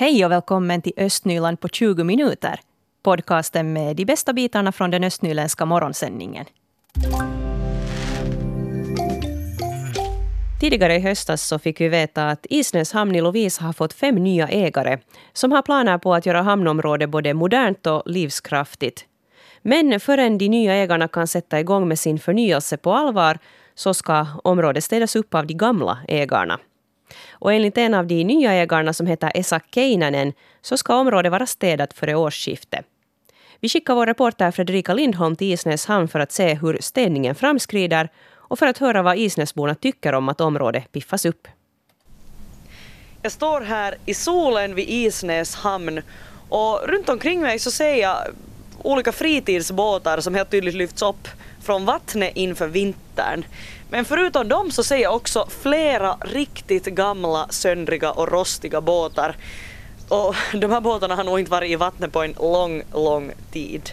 Hej och välkommen till Östnyland på 20 minuter. Podcasten med de bästa bitarna från den östnyländska morgonsändningen. Tidigare i höstas så fick vi veta att Isnäs hamn i Lovisa har fått fem nya ägare som har planer på att göra hamnområdet både modernt och livskraftigt. Men förrän de nya ägarna kan sätta igång med sin förnyelse på allvar så ska området städas upp av de gamla ägarna. Och enligt en av de nya ägarna som heter Esa Keinänen så ska området vara städat före årsskiftet. Vi skickar vår reporter Fredrika Lindholm till Isnäs hamn för att se hur städningen framskrider och för att höra vad Isnäsborna tycker om att området piffas upp. Jag står här i solen vid Isnäs hamn och runt omkring mig så ser jag olika fritidsbåtar som helt tydligt lyfts upp från vattnet inför vintern. Men förutom dem så ser jag också flera riktigt gamla, söndriga och rostiga båtar. Och de här båtarna har nog inte varit i vattnet på en lång, lång tid.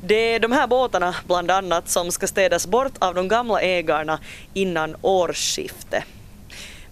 Det är de här båtarna bland annat som ska städas bort av de gamla ägarna innan årsskiftet.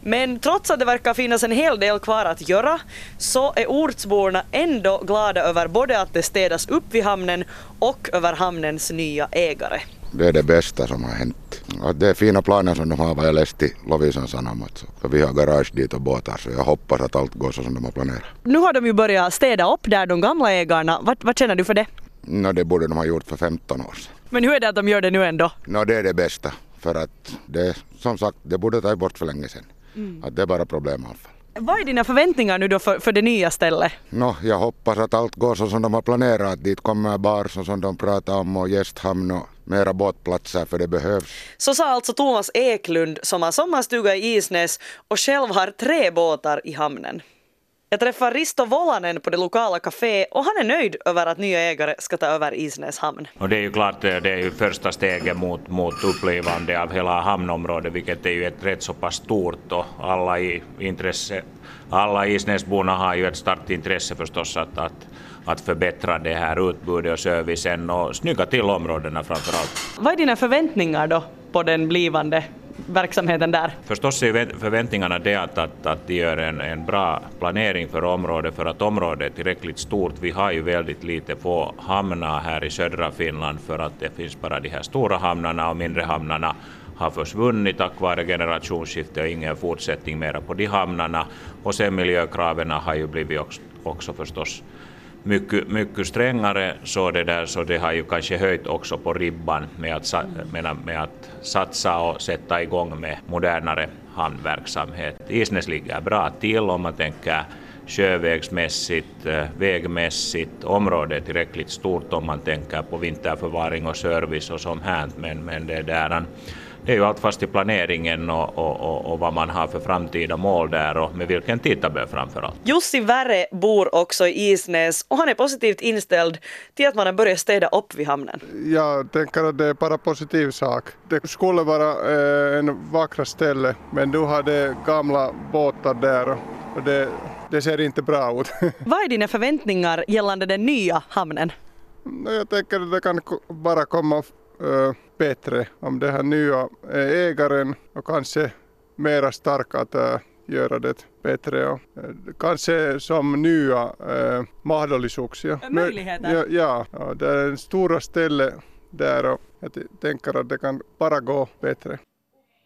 Men trots att det verkar finnas en hel del kvar att göra så är ortsborna ändå glada över både att det städas upp vid hamnen och över hamnens nya ägare. Det är det bästa som har hänt. Att det är fina planer som de har vad jag läst i Lovisan Sanomat. Så vi har garage dit och båtar så jag hoppas att allt går så som de har planerat. Nu har de ju börjat städa upp där, de gamla ägarna. Vad, vad känner du för det? No, det borde de ha gjort för 15 år sedan. Men hur är det att de gör det nu ändå? No, det är det bästa. För att det, som sagt, det borde ta bort för länge sedan. Mm. Att det är bara problemavfall. Vad är dina förväntningar nu då för, för det nya stället? No, jag hoppas att allt går så som de har planerat. Dit kommer bar så som de pratar om och gästhamn och mera båtplatser för det behövs. Så sa alltså Thomas Eklund som har sommarstuga i Isnäs och själv har tre båtar i hamnen. Jag träffar Risto Volanen på det lokala café och han är nöjd över att nya ägare ska ta över Isnäs hamn. Och det är ju klart det är ju första steget mot, mot upplevande av hela hamnområdet vilket är ju ett rätt så pass stort och alla i intresse, alla Isnäsborna har ju ett starkt intresse förstås att, att att förbättra det här utbudet och servicen och snygga till områdena framför allt. Vad är dina förväntningar då på den blivande verksamheten där? Förstås är förväntningarna det att, att, att de gör en, en bra planering för området för att området är tillräckligt stort. Vi har ju väldigt lite få hamnar här i södra Finland för att det finns bara de här stora hamnarna och mindre hamnarna har försvunnit tack vare generationsskifte och ingen fortsättning mera på de hamnarna. Och sen miljökraven har ju blivit också, också förstås mycket, mycket strängare så det, där, så det har ju kanske höjt också på ribban med att, med, med att satsa och sätta igång med modernare hamnverksamhet. Isnäs ligger bra till om man tänker sjövägsmässigt, eh, vägmässigt. Området är tillräckligt stort om man tänker på vinterförvaring och service och sånt här, men, men det där det är ju allt fast i planeringen och, och, och, och, vad man har för framtida mål där och med vilken tidtabell framför allt. Jussi Värre bor också i Isnäs och han är positivt inställd till att man har börjat städa upp vid hamnen. Jag tänker att det är bara positiv sak. Det skulle vara eh, en vackra ställe men du har det gamla båtar där och det, det ser inte bra ut. vad är dina förväntningar gällande den nya hamnen? Jag tänker att det kan bara komma bättre om det här nya ägaren och kanske mera starka att göra det bättre och kanske som nya äh, möjligheter. Möjligheter? Ja, ja, ja, det är en stora ställe där och jag tänker att det kan bara gå bättre.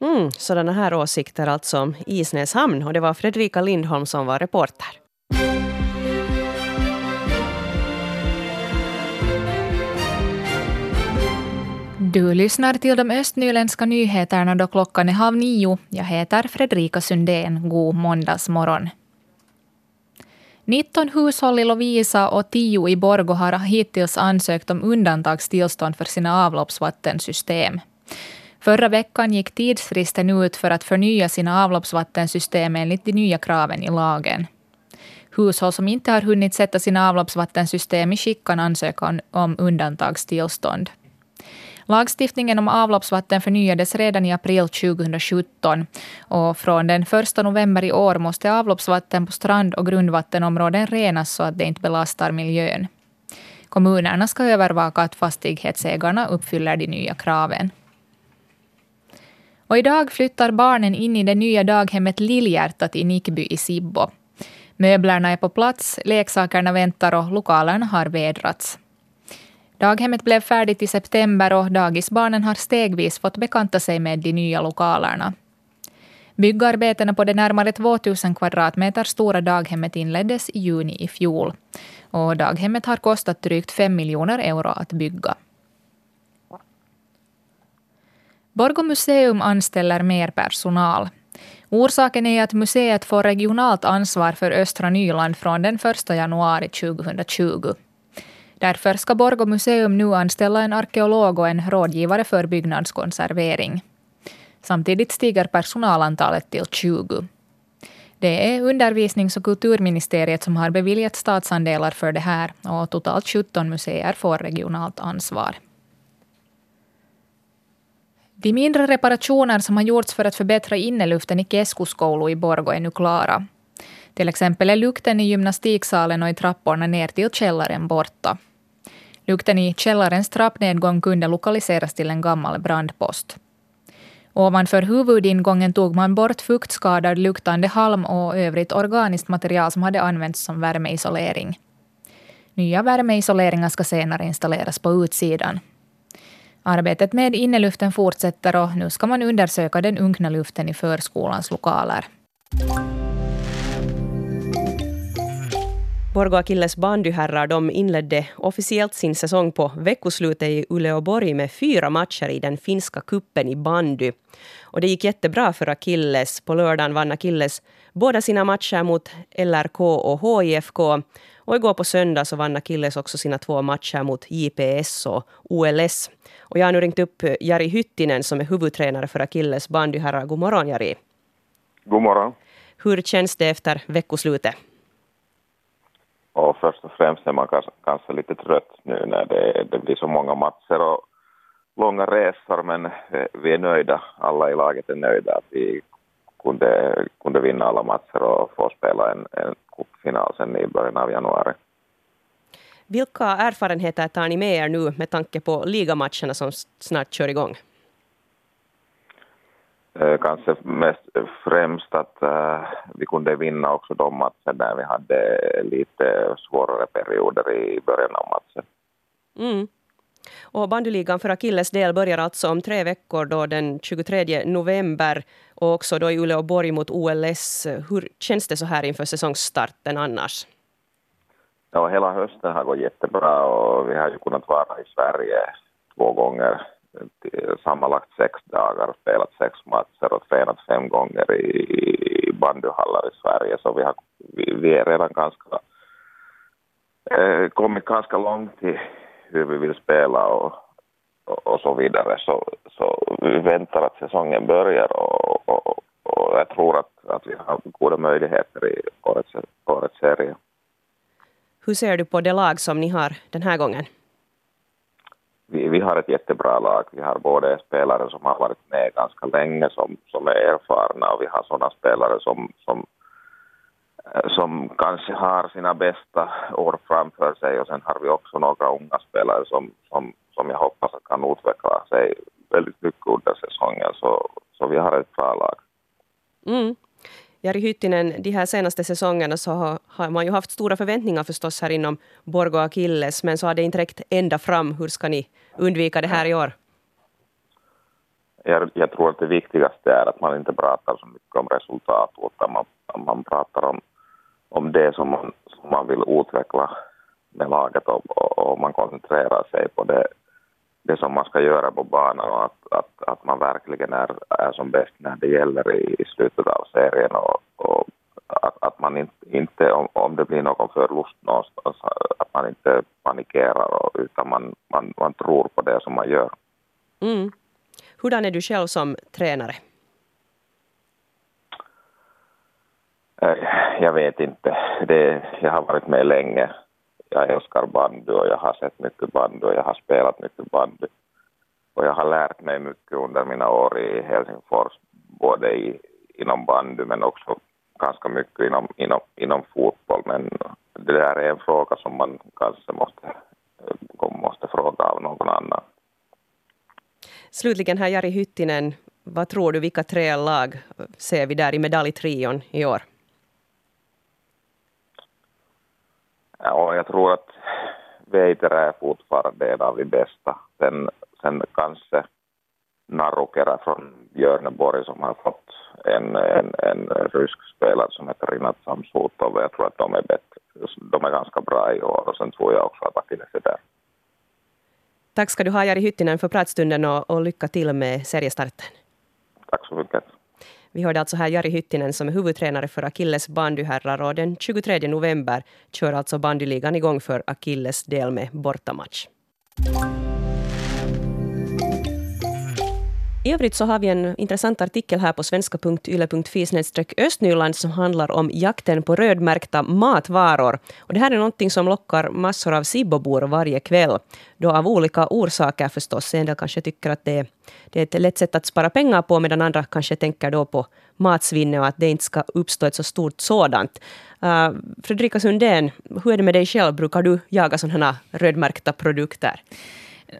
Mm, sådana här åsikter alltså om Isnäs hamn och det var Fredrika Lindholm som var reporter. Du lyssnar till de östnyländska nyheterna då klockan är halv nio. Jag heter Fredrika Sundén. God måndagsmorgon. 19 hushåll i Lovisa och 10 i Borgo har hittills ansökt om undantagstillstånd för sina avloppsvattensystem. Förra veckan gick tidsfristen ut för att förnya sina avloppsvattensystem enligt de nya kraven i lagen. Hushåll som inte har hunnit sätta sina avloppsvattensystem i skick kan ansöka om undantagstillstånd. Lagstiftningen om avloppsvatten förnyades redan i april 2017 och från den 1 november i år måste avloppsvatten på strand och grundvattenområden renas så att det inte belastar miljön. Kommunerna ska övervaka att fastighetsägarna uppfyller de nya kraven. Och idag flyttar barnen in i det nya daghemmet Lillhjärtat i Nickby i Sibbo. Möblerna är på plats, leksakerna väntar och lokalerna har vädrats. Daghemmet blev färdigt i september och dagisbarnen har stegvis fått bekanta sig med de nya lokalerna. Byggarbetena på det närmare 2000 kvadratmeter stora daghemmet inleddes i juni i fjol. Och daghemmet har kostat drygt 5 miljoner euro att bygga. Borgå museum anställer mer personal. Orsaken är att museet får regionalt ansvar för östra Nyland från den 1 januari 2020. Därför ska Borgå museum nu anställa en arkeolog och en rådgivare för byggnadskonservering. Samtidigt stiger personalantalet till 20. Det är undervisnings och kulturministeriet som har beviljat statsandelar för det här och totalt 17 museer får regionalt ansvar. De mindre reparationer som har gjorts för att förbättra inneluften i Keskuskoulu i Borgå är nu klara. Till exempel är lukten i gymnastiksalen och i trapporna ner till källaren borta. Lukten i källarens trappnedgång kunde lokaliseras till en gammal brandpost. Ovanför huvudingången tog man bort fuktskadad luktande halm och övrigt organiskt material som hade använts som värmeisolering. Nya värmeisoleringar ska senare installeras på utsidan. Arbetet med inneluften fortsätter och nu ska man undersöka den unkna luften i förskolans lokaler. Borgå Akilles bandyherrar de inledde officiellt sin säsong på veckoslutet i Uleåborg med fyra matcher i den finska kuppen i bandy. Och det gick jättebra för Akilles. På lördagen vann Akilles båda sina matcher mot LRK och HIFK. Och igår på söndag så vann Akilles också sina två matcher mot JPS och OLS. Och jag har nu ringt upp Jari Hyttinen som är huvudtränare för Akilles bandyherrar. God morgon Jari. God morgon. Hur känns det efter veckoslutet? Och först och främst är man kanske, kanske lite trött nu när det, det blir så många matcher och långa resor, men eh, vi är nöjda. Alla i laget är nöjda att vi kunde, kunde vinna alla matcher och få spela en, en cupfinal sen i början av januari. Vilka erfarenheter tar ni med er nu med tanke på ligamatcherna som snart kör igång? Eh, kanske mest främst att uh, vi kunde vinna också de matcher där vi hade lite svårare perioder i början av matchen. Mm. Och bandyligan för Akilles del börjar alltså om tre veckor då den 23 november och också då i Uleåborg mot OLS. Hur känns det så här inför säsongsstarten annars? Ja, hela hösten har gått jättebra och vi har ju kunnat vara i Sverige två gånger Eh, sammanlagt sex dagar, spelat sex matcher och tränat fem gånger i bandyhallar i Sverige. Så vi, har, vi, vi är redan ganska, eh, kommit ganska långt i hur vi vill spela och, och, och, så vidare. Så, så vi väntar att säsongen börjar och, och, och jag tror att, att vi har goda möjligheter i årets, årets serie. Hur ser du på det lag som ni har den här gången? Vi, har ett jättebra lag. Vi har både spelare som har varit med ganska länge som, som är erfarna och vi har sådana spelare som, som, eh, som kanske har sina bästa år framför sig och sen har vi också några unga spelare som, som, som jag hoppas kan utveckla sig väldigt mycket under säsongen. Så, så vi har ett bra lag. Mm. Jari Hyttinen, de här senaste säsongerna så har, har, man ju haft stora förväntningar förstås här inom Borgå Akilles, men så har det inte räckt ända fram. Hur ska ni undvika det här i år? Jag, jag tror att det viktigaste är att man inte pratar så mycket om resultat, utan man, man pratar om, om det som man, som man vill utveckla med laget och, och, och man koncentrerar sig på det, det som man ska göra på banan och att, att, att man verkligen är, är som bäst när det gäller i, i slutet av serien och, och att, att man inte, inte om, om det blir någon förlust någonstans, att man inte panikerar och, utan man, man, man tror på det som man gör. Mm. Hurdan är du själv som tränare? Eh, jag vet inte. Det, jag har varit med länge jag älskar bandy och jag har sett mycket bandy och jag har spelat mycket bandy. Och jag har lärt mig mycket under mina år i Helsingfors, både i, inom bandy men också ganska mycket inom, inom, inom fotboll. Men det där är en fråga som man kanske måste, eh, måste fråga av någon annan. Slutligen här Jari Hyttinen, vad tror du, vilka tre lag ser vi där i medaljtrion i år? Jag tror att Veitere är fortfarande en av de bästa. Sen, sen kanske Narukera från Björneborg som har fått en, en, en rysk spelare som heter Rinat Samsutov. Jag tror att de är, bättre, de är ganska bra i år och sen tror jag också att Akilles är där. Tack ska du ha Jari Hyttinen för pratstunden och, och lycka till med seriestarten. Vi hörde alltså här Jari Hyttinen som är huvudtränare för Akilles bandyherrar och den 23 november kör alltså bandyligan igång för Akilles del med bortamatch. I övrigt så har vi en intressant artikel här på svenska.yle.fi östnyland som handlar om jakten på rödmärkta matvaror. Och det här är någonting som lockar massor av Sibbobor varje kväll. Då av olika orsaker förstås. En del kanske tycker att det är, det är ett lätt sätt att spara pengar på medan andra kanske tänker då på matsvinne och att det inte ska uppstå ett så stort sådant. Uh, Fredrika Sundén, hur är det med dig själv? Brukar du jaga sådana här rödmärkta produkter?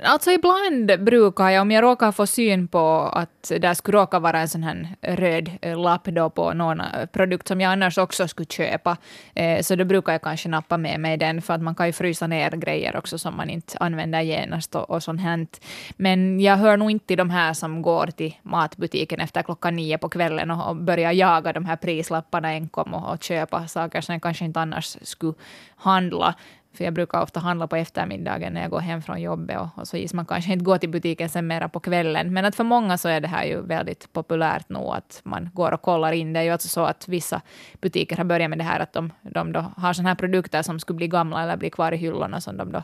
Alltså ibland brukar jag, om jag råkar få syn på att det skulle råka vara en sån här röd eh, lapp då på någon eh, produkt som jag annars också skulle köpa, eh, så då brukar jag kanske nappa med mig den, för att man kan ju frysa ner grejer också som man inte använder genast och, och sånt här. Men jag hör nog inte till de här som går till matbutiken efter klockan nio på kvällen och, och börjar jaga de här prislapparna enkom och, och köpa saker som jag kanske inte annars skulle handla. För jag brukar ofta handla på eftermiddagen när jag går hem från jobbet och, och så gissar man kanske inte gå till butiken sen mera på kvällen. Men att för många så är det här ju väldigt populärt nu att man går och kollar in. Det är ju alltså så att vissa butiker har börjat med det här att de, de då har sådana här produkter som skulle bli gamla eller bli kvar i hyllorna som de då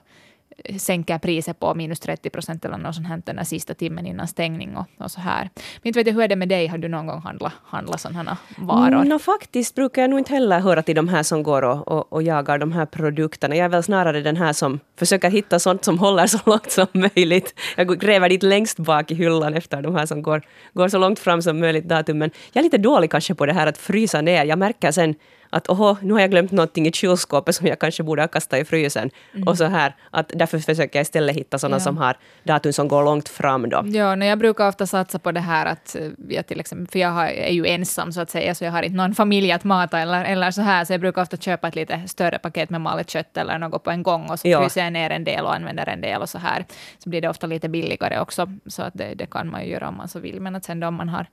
sänker priset på minus 30 procent eller något sånt här den sista timmen innan stängning och, och så här. Men inte vet jag, hur är det med dig? Har du någon gång handlat, handla sådana varor? Mm, no, faktiskt brukar jag nog inte heller höra till de här som går och, och, och, jagar de här produkterna. Jag är väl snarare den här som försöker hitta sånt som håller så långt som möjligt. Jag gräver dit längst bak i hyllan efter de här som går, går så långt fram som möjligt datum. Men jag är lite dålig kanske på det här att frysa ner. Jag märker sen att oho, nu har jag glömt någonting i kylskåpet som jag kanske borde ha kastat i frysen. Mm. Och så här, att därför försöker jag istället hitta sådana ja. som har datum som går långt fram då. Ja, nej, jag brukar ofta satsa på det här att eh, jag till exempel, för jag har, är ju ensam så att säga, så jag har inte någon familj att mata eller, eller så här, så jag brukar ofta köpa ett lite större paket med malet kött eller något på en gång och så ja. fryser jag ner en del och använder en del och så här. Så blir det ofta lite billigare också, så att det, det kan man ju göra om man så vill. Men att sen då om man har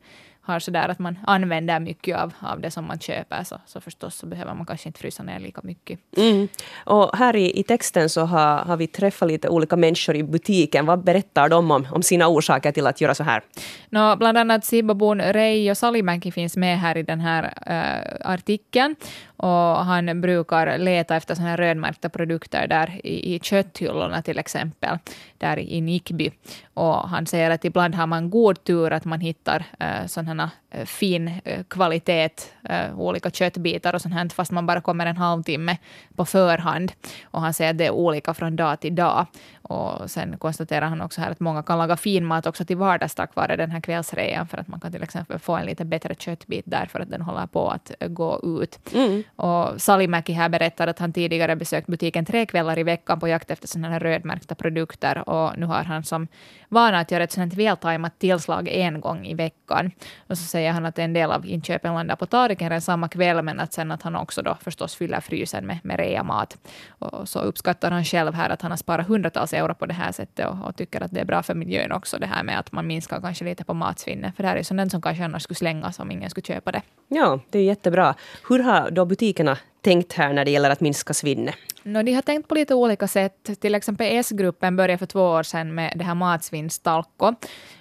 har sådär att man använder mycket av, av det som man köper, så, så förstås så behöver man kanske inte frysa ner lika mycket. Mm. Och här i, i texten så har, har vi träffat lite olika människor i butiken. Vad berättar de om, om sina orsaker till att göra så här? No, bland annat Sibabon Reijo Salimäki finns med här i den här äh, artikeln. Och han brukar leta efter såna här rödmärkta produkter där i, i kötthyllorna till exempel, där i Nickby. Och han säger att ibland har man god tur att man hittar eh, äh, sådana äh, eh, fin äh, kvalitet, äh, olika köttbitar och sånt här, fast man bara kommer en halvtimme på förhand. Och han säger att det är olika från dag till dag. Och sen konstaterar han också här att många kan laga fin mat också till vardags tack vare den här kvällsrean, för att man kan till exempel få en lite bättre köttbit där för att den håller på att gå ut. Mm. Och Salimäki här berättar att han tidigare besökt butiken tre kvällar i veckan på jakt efter sådana här rödmärkta produkter och nu har han som vana att göra ett sådant vältajmat tillslag en gång i veckan. Och så säger han att en del av inköpen landar på tallriken samma kväll, men att sen att han också då förstås fyller frysen med, med reamat. Och så uppskattar han själv här att han har sparat hundratals euro på det här sättet och, och, tycker att det är bra för miljön också det här med att man minskar kanske lite på matsvinnet. För det här är sånt som kanske annars skulle slängas om ingen skulle köpa det. Ja, det är jättebra. Hur har då butikerna tänkt här när det gäller att minska svinnet? No, de har tänkt på lite olika sätt. Till exempel S-gruppen började för två år sedan med det här matsvinnstalko.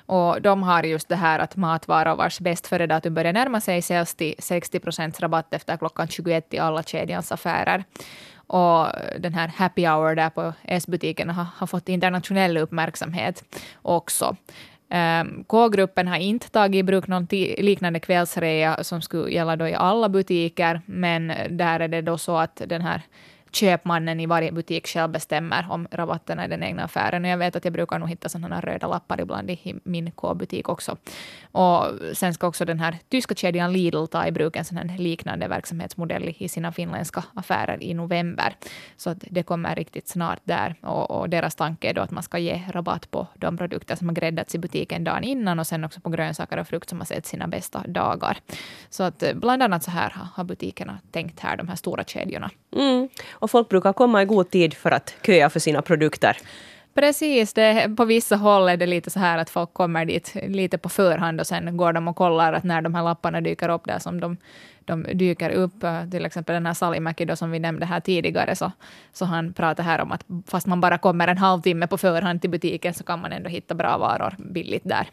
Och de har just det här att matvaror vars bäst före datum börjar närma sig säljs till 60 procents rabatt efter klockan 21 i alla kedjans affärer. Och den här happy hour där på S-butiken har, har fått internationell uppmärksamhet också. Ehm, K-gruppen har inte tagit i bruk någon liknande kvällsrea som skulle gälla då i alla butiker, men där är det då så att den här köpmannen i varje butik själv bestämmer om rabatterna i den egna affären. Och jag vet att jag brukar nog hitta sådana röda lappar ibland i min K-butik också. Och sen ska också den här tyska kedjan Lidl ta i bruk en sån här liknande verksamhetsmodell i sina finländska affärer i november. Så att det kommer riktigt snart där. Och, och deras tanke är då att man ska ge rabatt på de produkter som har gräddats i butiken dagen innan och sen också på grönsaker och frukt som har sett sina bästa dagar. Så att eh, bland annat så här har butikerna tänkt här, de här stora kedjorna. Mm och folk brukar komma i god tid för att köa för sina produkter. Precis, det, på vissa håll är det lite så här att folk kommer dit lite på förhand och sen går de och kollar att när de här lapparna dyker upp där som de, de dyker upp, till exempel den här Salimäki då som vi nämnde här tidigare, så, så han pratar här om att fast man bara kommer en halvtimme på förhand till butiken så kan man ändå hitta bra varor billigt där.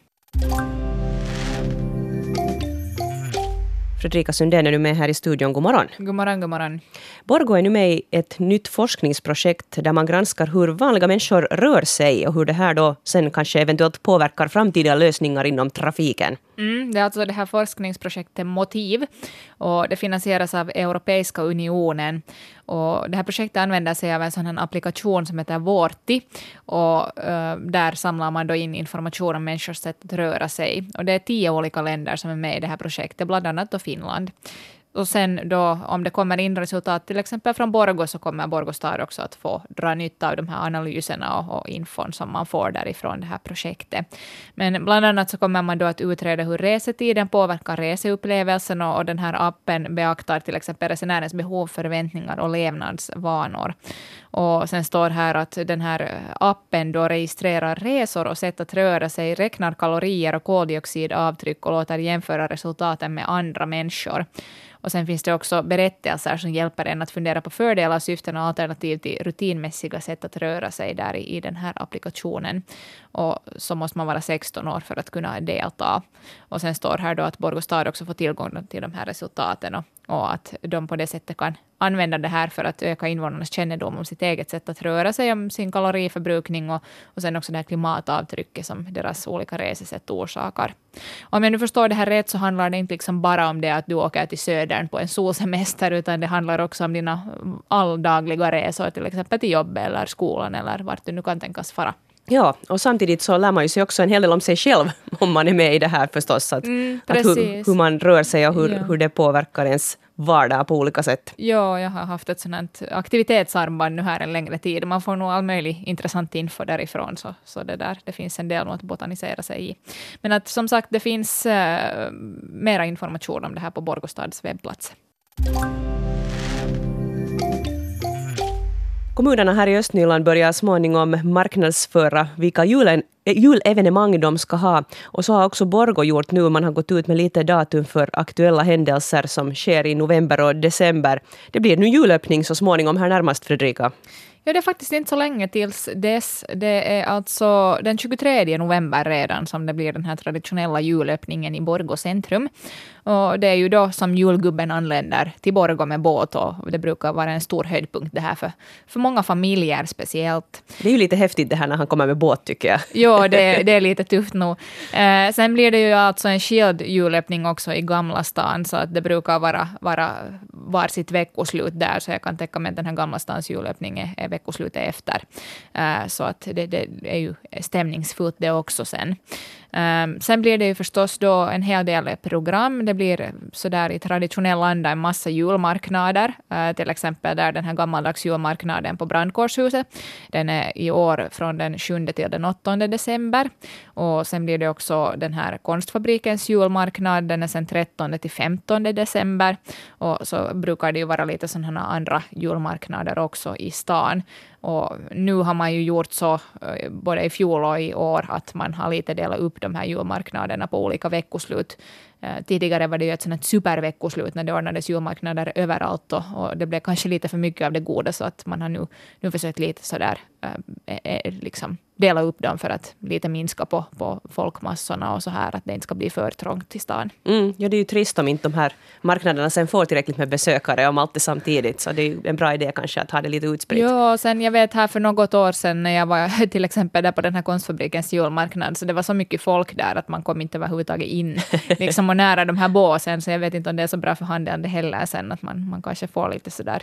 Fredrika Sundén är nu med här i studion. God morgon. God morgon, god morgon. Borgo är nu med i ett nytt forskningsprojekt där man granskar hur vanliga människor rör sig och hur det här då sen kanske eventuellt påverkar framtida lösningar inom trafiken. Mm, det är alltså det här forskningsprojektet Motiv och det finansieras av Europeiska unionen. Och det här projektet använder sig av en sån här applikation som heter Vorti och uh, där samlar man då in information om människors sätt att röra sig. Och det är tio olika länder som är med i det här projektet, bland annat då Finland. Och sen då, om det kommer in resultat till exempel från Borgå, så kommer Borgå stad också att få dra nytta av de här analyserna och, och infon som man får därifrån det här projektet. Men bland annat så kommer man då att utreda hur resetiden påverkar reseupplevelsen och, och den här appen beaktar till exempel resenärens behov, förväntningar och levnadsvanor. Och sen står här att den här appen då registrerar resor och sätt att röra sig, räknar kalorier och koldioxidavtryck och låter jämföra resultaten med andra människor. Och sen finns det också berättelser som hjälper en att fundera på fördelar, syften och alternativ till rutinmässiga sätt att röra sig där i, i den här applikationen. Och så måste man vara 16 år för att kunna delta. Och sen står här då att Borgostad också får tillgång till de här resultaten och, och att de på det sättet kan använda det här för att öka invånarnas kännedom om sitt eget sätt att röra sig, om sin kaloriförbrukning och, och sen också det här klimatavtrycket som deras olika resesätt orsakar. Om jag nu förstår det här rätt så handlar det inte liksom bara om det att du åker till södern på en solsemester, utan det handlar också om dina alldagliga resor, till exempel till jobbet eller skolan eller vart du nu kan tänkas fara. Ja, och samtidigt så lär man ju sig också en hel del om sig själv om man är med i det här förstås. Att, Mm, att hur, hur man rör sig och hur, Ja. hur det påverkar ens vardag på olika sätt. Ja, jag har haft ett sådant aktivitetsarmband nu här en längre tid. Man får nog all möjlig intressant info därifrån, så, så det, där, det finns en del att botanisera sig i. Men att som sagt, det finns uh, mera information om det här på Borgostads webbplats. Kommunerna här i Östnyland börjar småningom marknadsföra vilka julen, eh, julevenemang de ska ha. Och så har också Borgo gjort nu. Man har gått ut med lite datum för aktuella händelser som sker i november och december. Det blir nu julöppning så småningom här närmast, Fredrika. Ja, det är faktiskt inte så länge tills dess. Det är alltså den 23 november redan som det blir den här traditionella julöppningen i Borgå centrum. Och det är ju då som julgubben anländer till Borgå med båt och det brukar vara en stor höjdpunkt det här för, för många familjer speciellt. Det är ju lite häftigt det här när han kommer med båt tycker jag. Jo, det, det är lite tufft nog. Eh, sen blir det ju alltså en skild julöppning också i Gamla stan, så att det brukar vara, vara var sitt veckoslut där, så jag kan tänka mig att den här Gamla stans julöppning är, är veckoslutet efter. Eh, så att det, det är ju stämningsfullt det också sen. Um, sen blir det ju förstås då en hel del program. Det blir sådär i traditionell anda en massa julmarknader. Uh, till exempel där den här gammaldags julmarknaden på Brandkårshuset. Den är i år från den 7 till den 8 december. Och sen blir det också den här konstfabrikens julmarknad. Den är sen 13 till 15 december. Och så brukar det ju vara lite sådana andra julmarknader också i stan. Och nu har man ju gjort så, eh, både i fjol och i år, att man har lite delat upp de här julmarknaderna på olika veckoslut. Eh, tidigare var det ju ett sånt superveckoslut när det ordnades julmarknader överallt och, och det blev kanske lite för mycket av det goda så att man har nu, nu försökt lite sådär äh, liksom dela upp dem för att lite minska på, på folkmassorna och så här att det inte ska bli för trångt i stan. Mm, ja, det är ju trist om inte de här marknaderna sen får tillräckligt med besökare om allt är samtidigt. Så det är ju en bra idé kanske att ha det lite utspritt. Ja, och sen jag vet här för något år sedan när jag var till exempel där på den här konstfabrikens julmarknad, så det var så mycket folk där att man kom inte överhuvudtaget in liksom och nära de här båsen, så jag vet inte om det är så bra för handeln det heller sen, att man, man kanske får lite sådär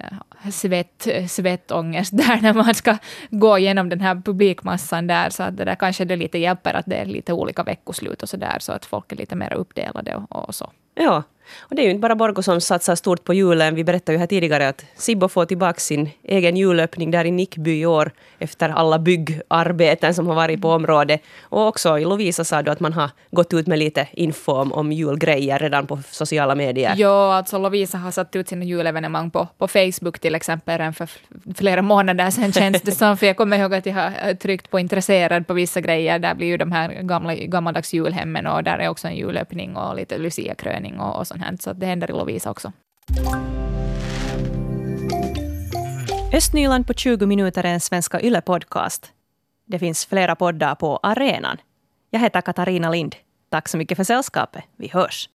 Eh, svett, svettångest där när man ska gå igenom den här publikmassan där, så att det där kanske det lite hjälper att det är lite olika veckoslut och så där, så att folk är lite mer uppdelade och, och så. Ja, och det är ju inte bara Borgo som satsar stort på julen. Vi berättade ju här tidigare att Sibbo får tillbaka sin egen julöppning där i Nickby i år efter alla byggarbeten som har varit på området. Och också i Lovisa sa du att man har gått ut med lite info om, om julgrejer redan på sociala medier. Ja, alltså Lovisa har satt ut sina julevenemang på, på Facebook till exempel redan för flera månader sedan känns det som. För jag kommer ihåg att jag har eh, tryckt på intresserad på vissa grejer. Där blir ju de här gamla, gammaldags julhemmen och där är också en julöppning och lite Lucia-kröning och, och sånt här. Så det händer i Lovisa också. Östnyland på 20 minuter är en Svenska Yle-podcast. Det finns flera poddar på arenan. Jag heter Katarina Lind. Tack så mycket för sällskapet. Vi hörs.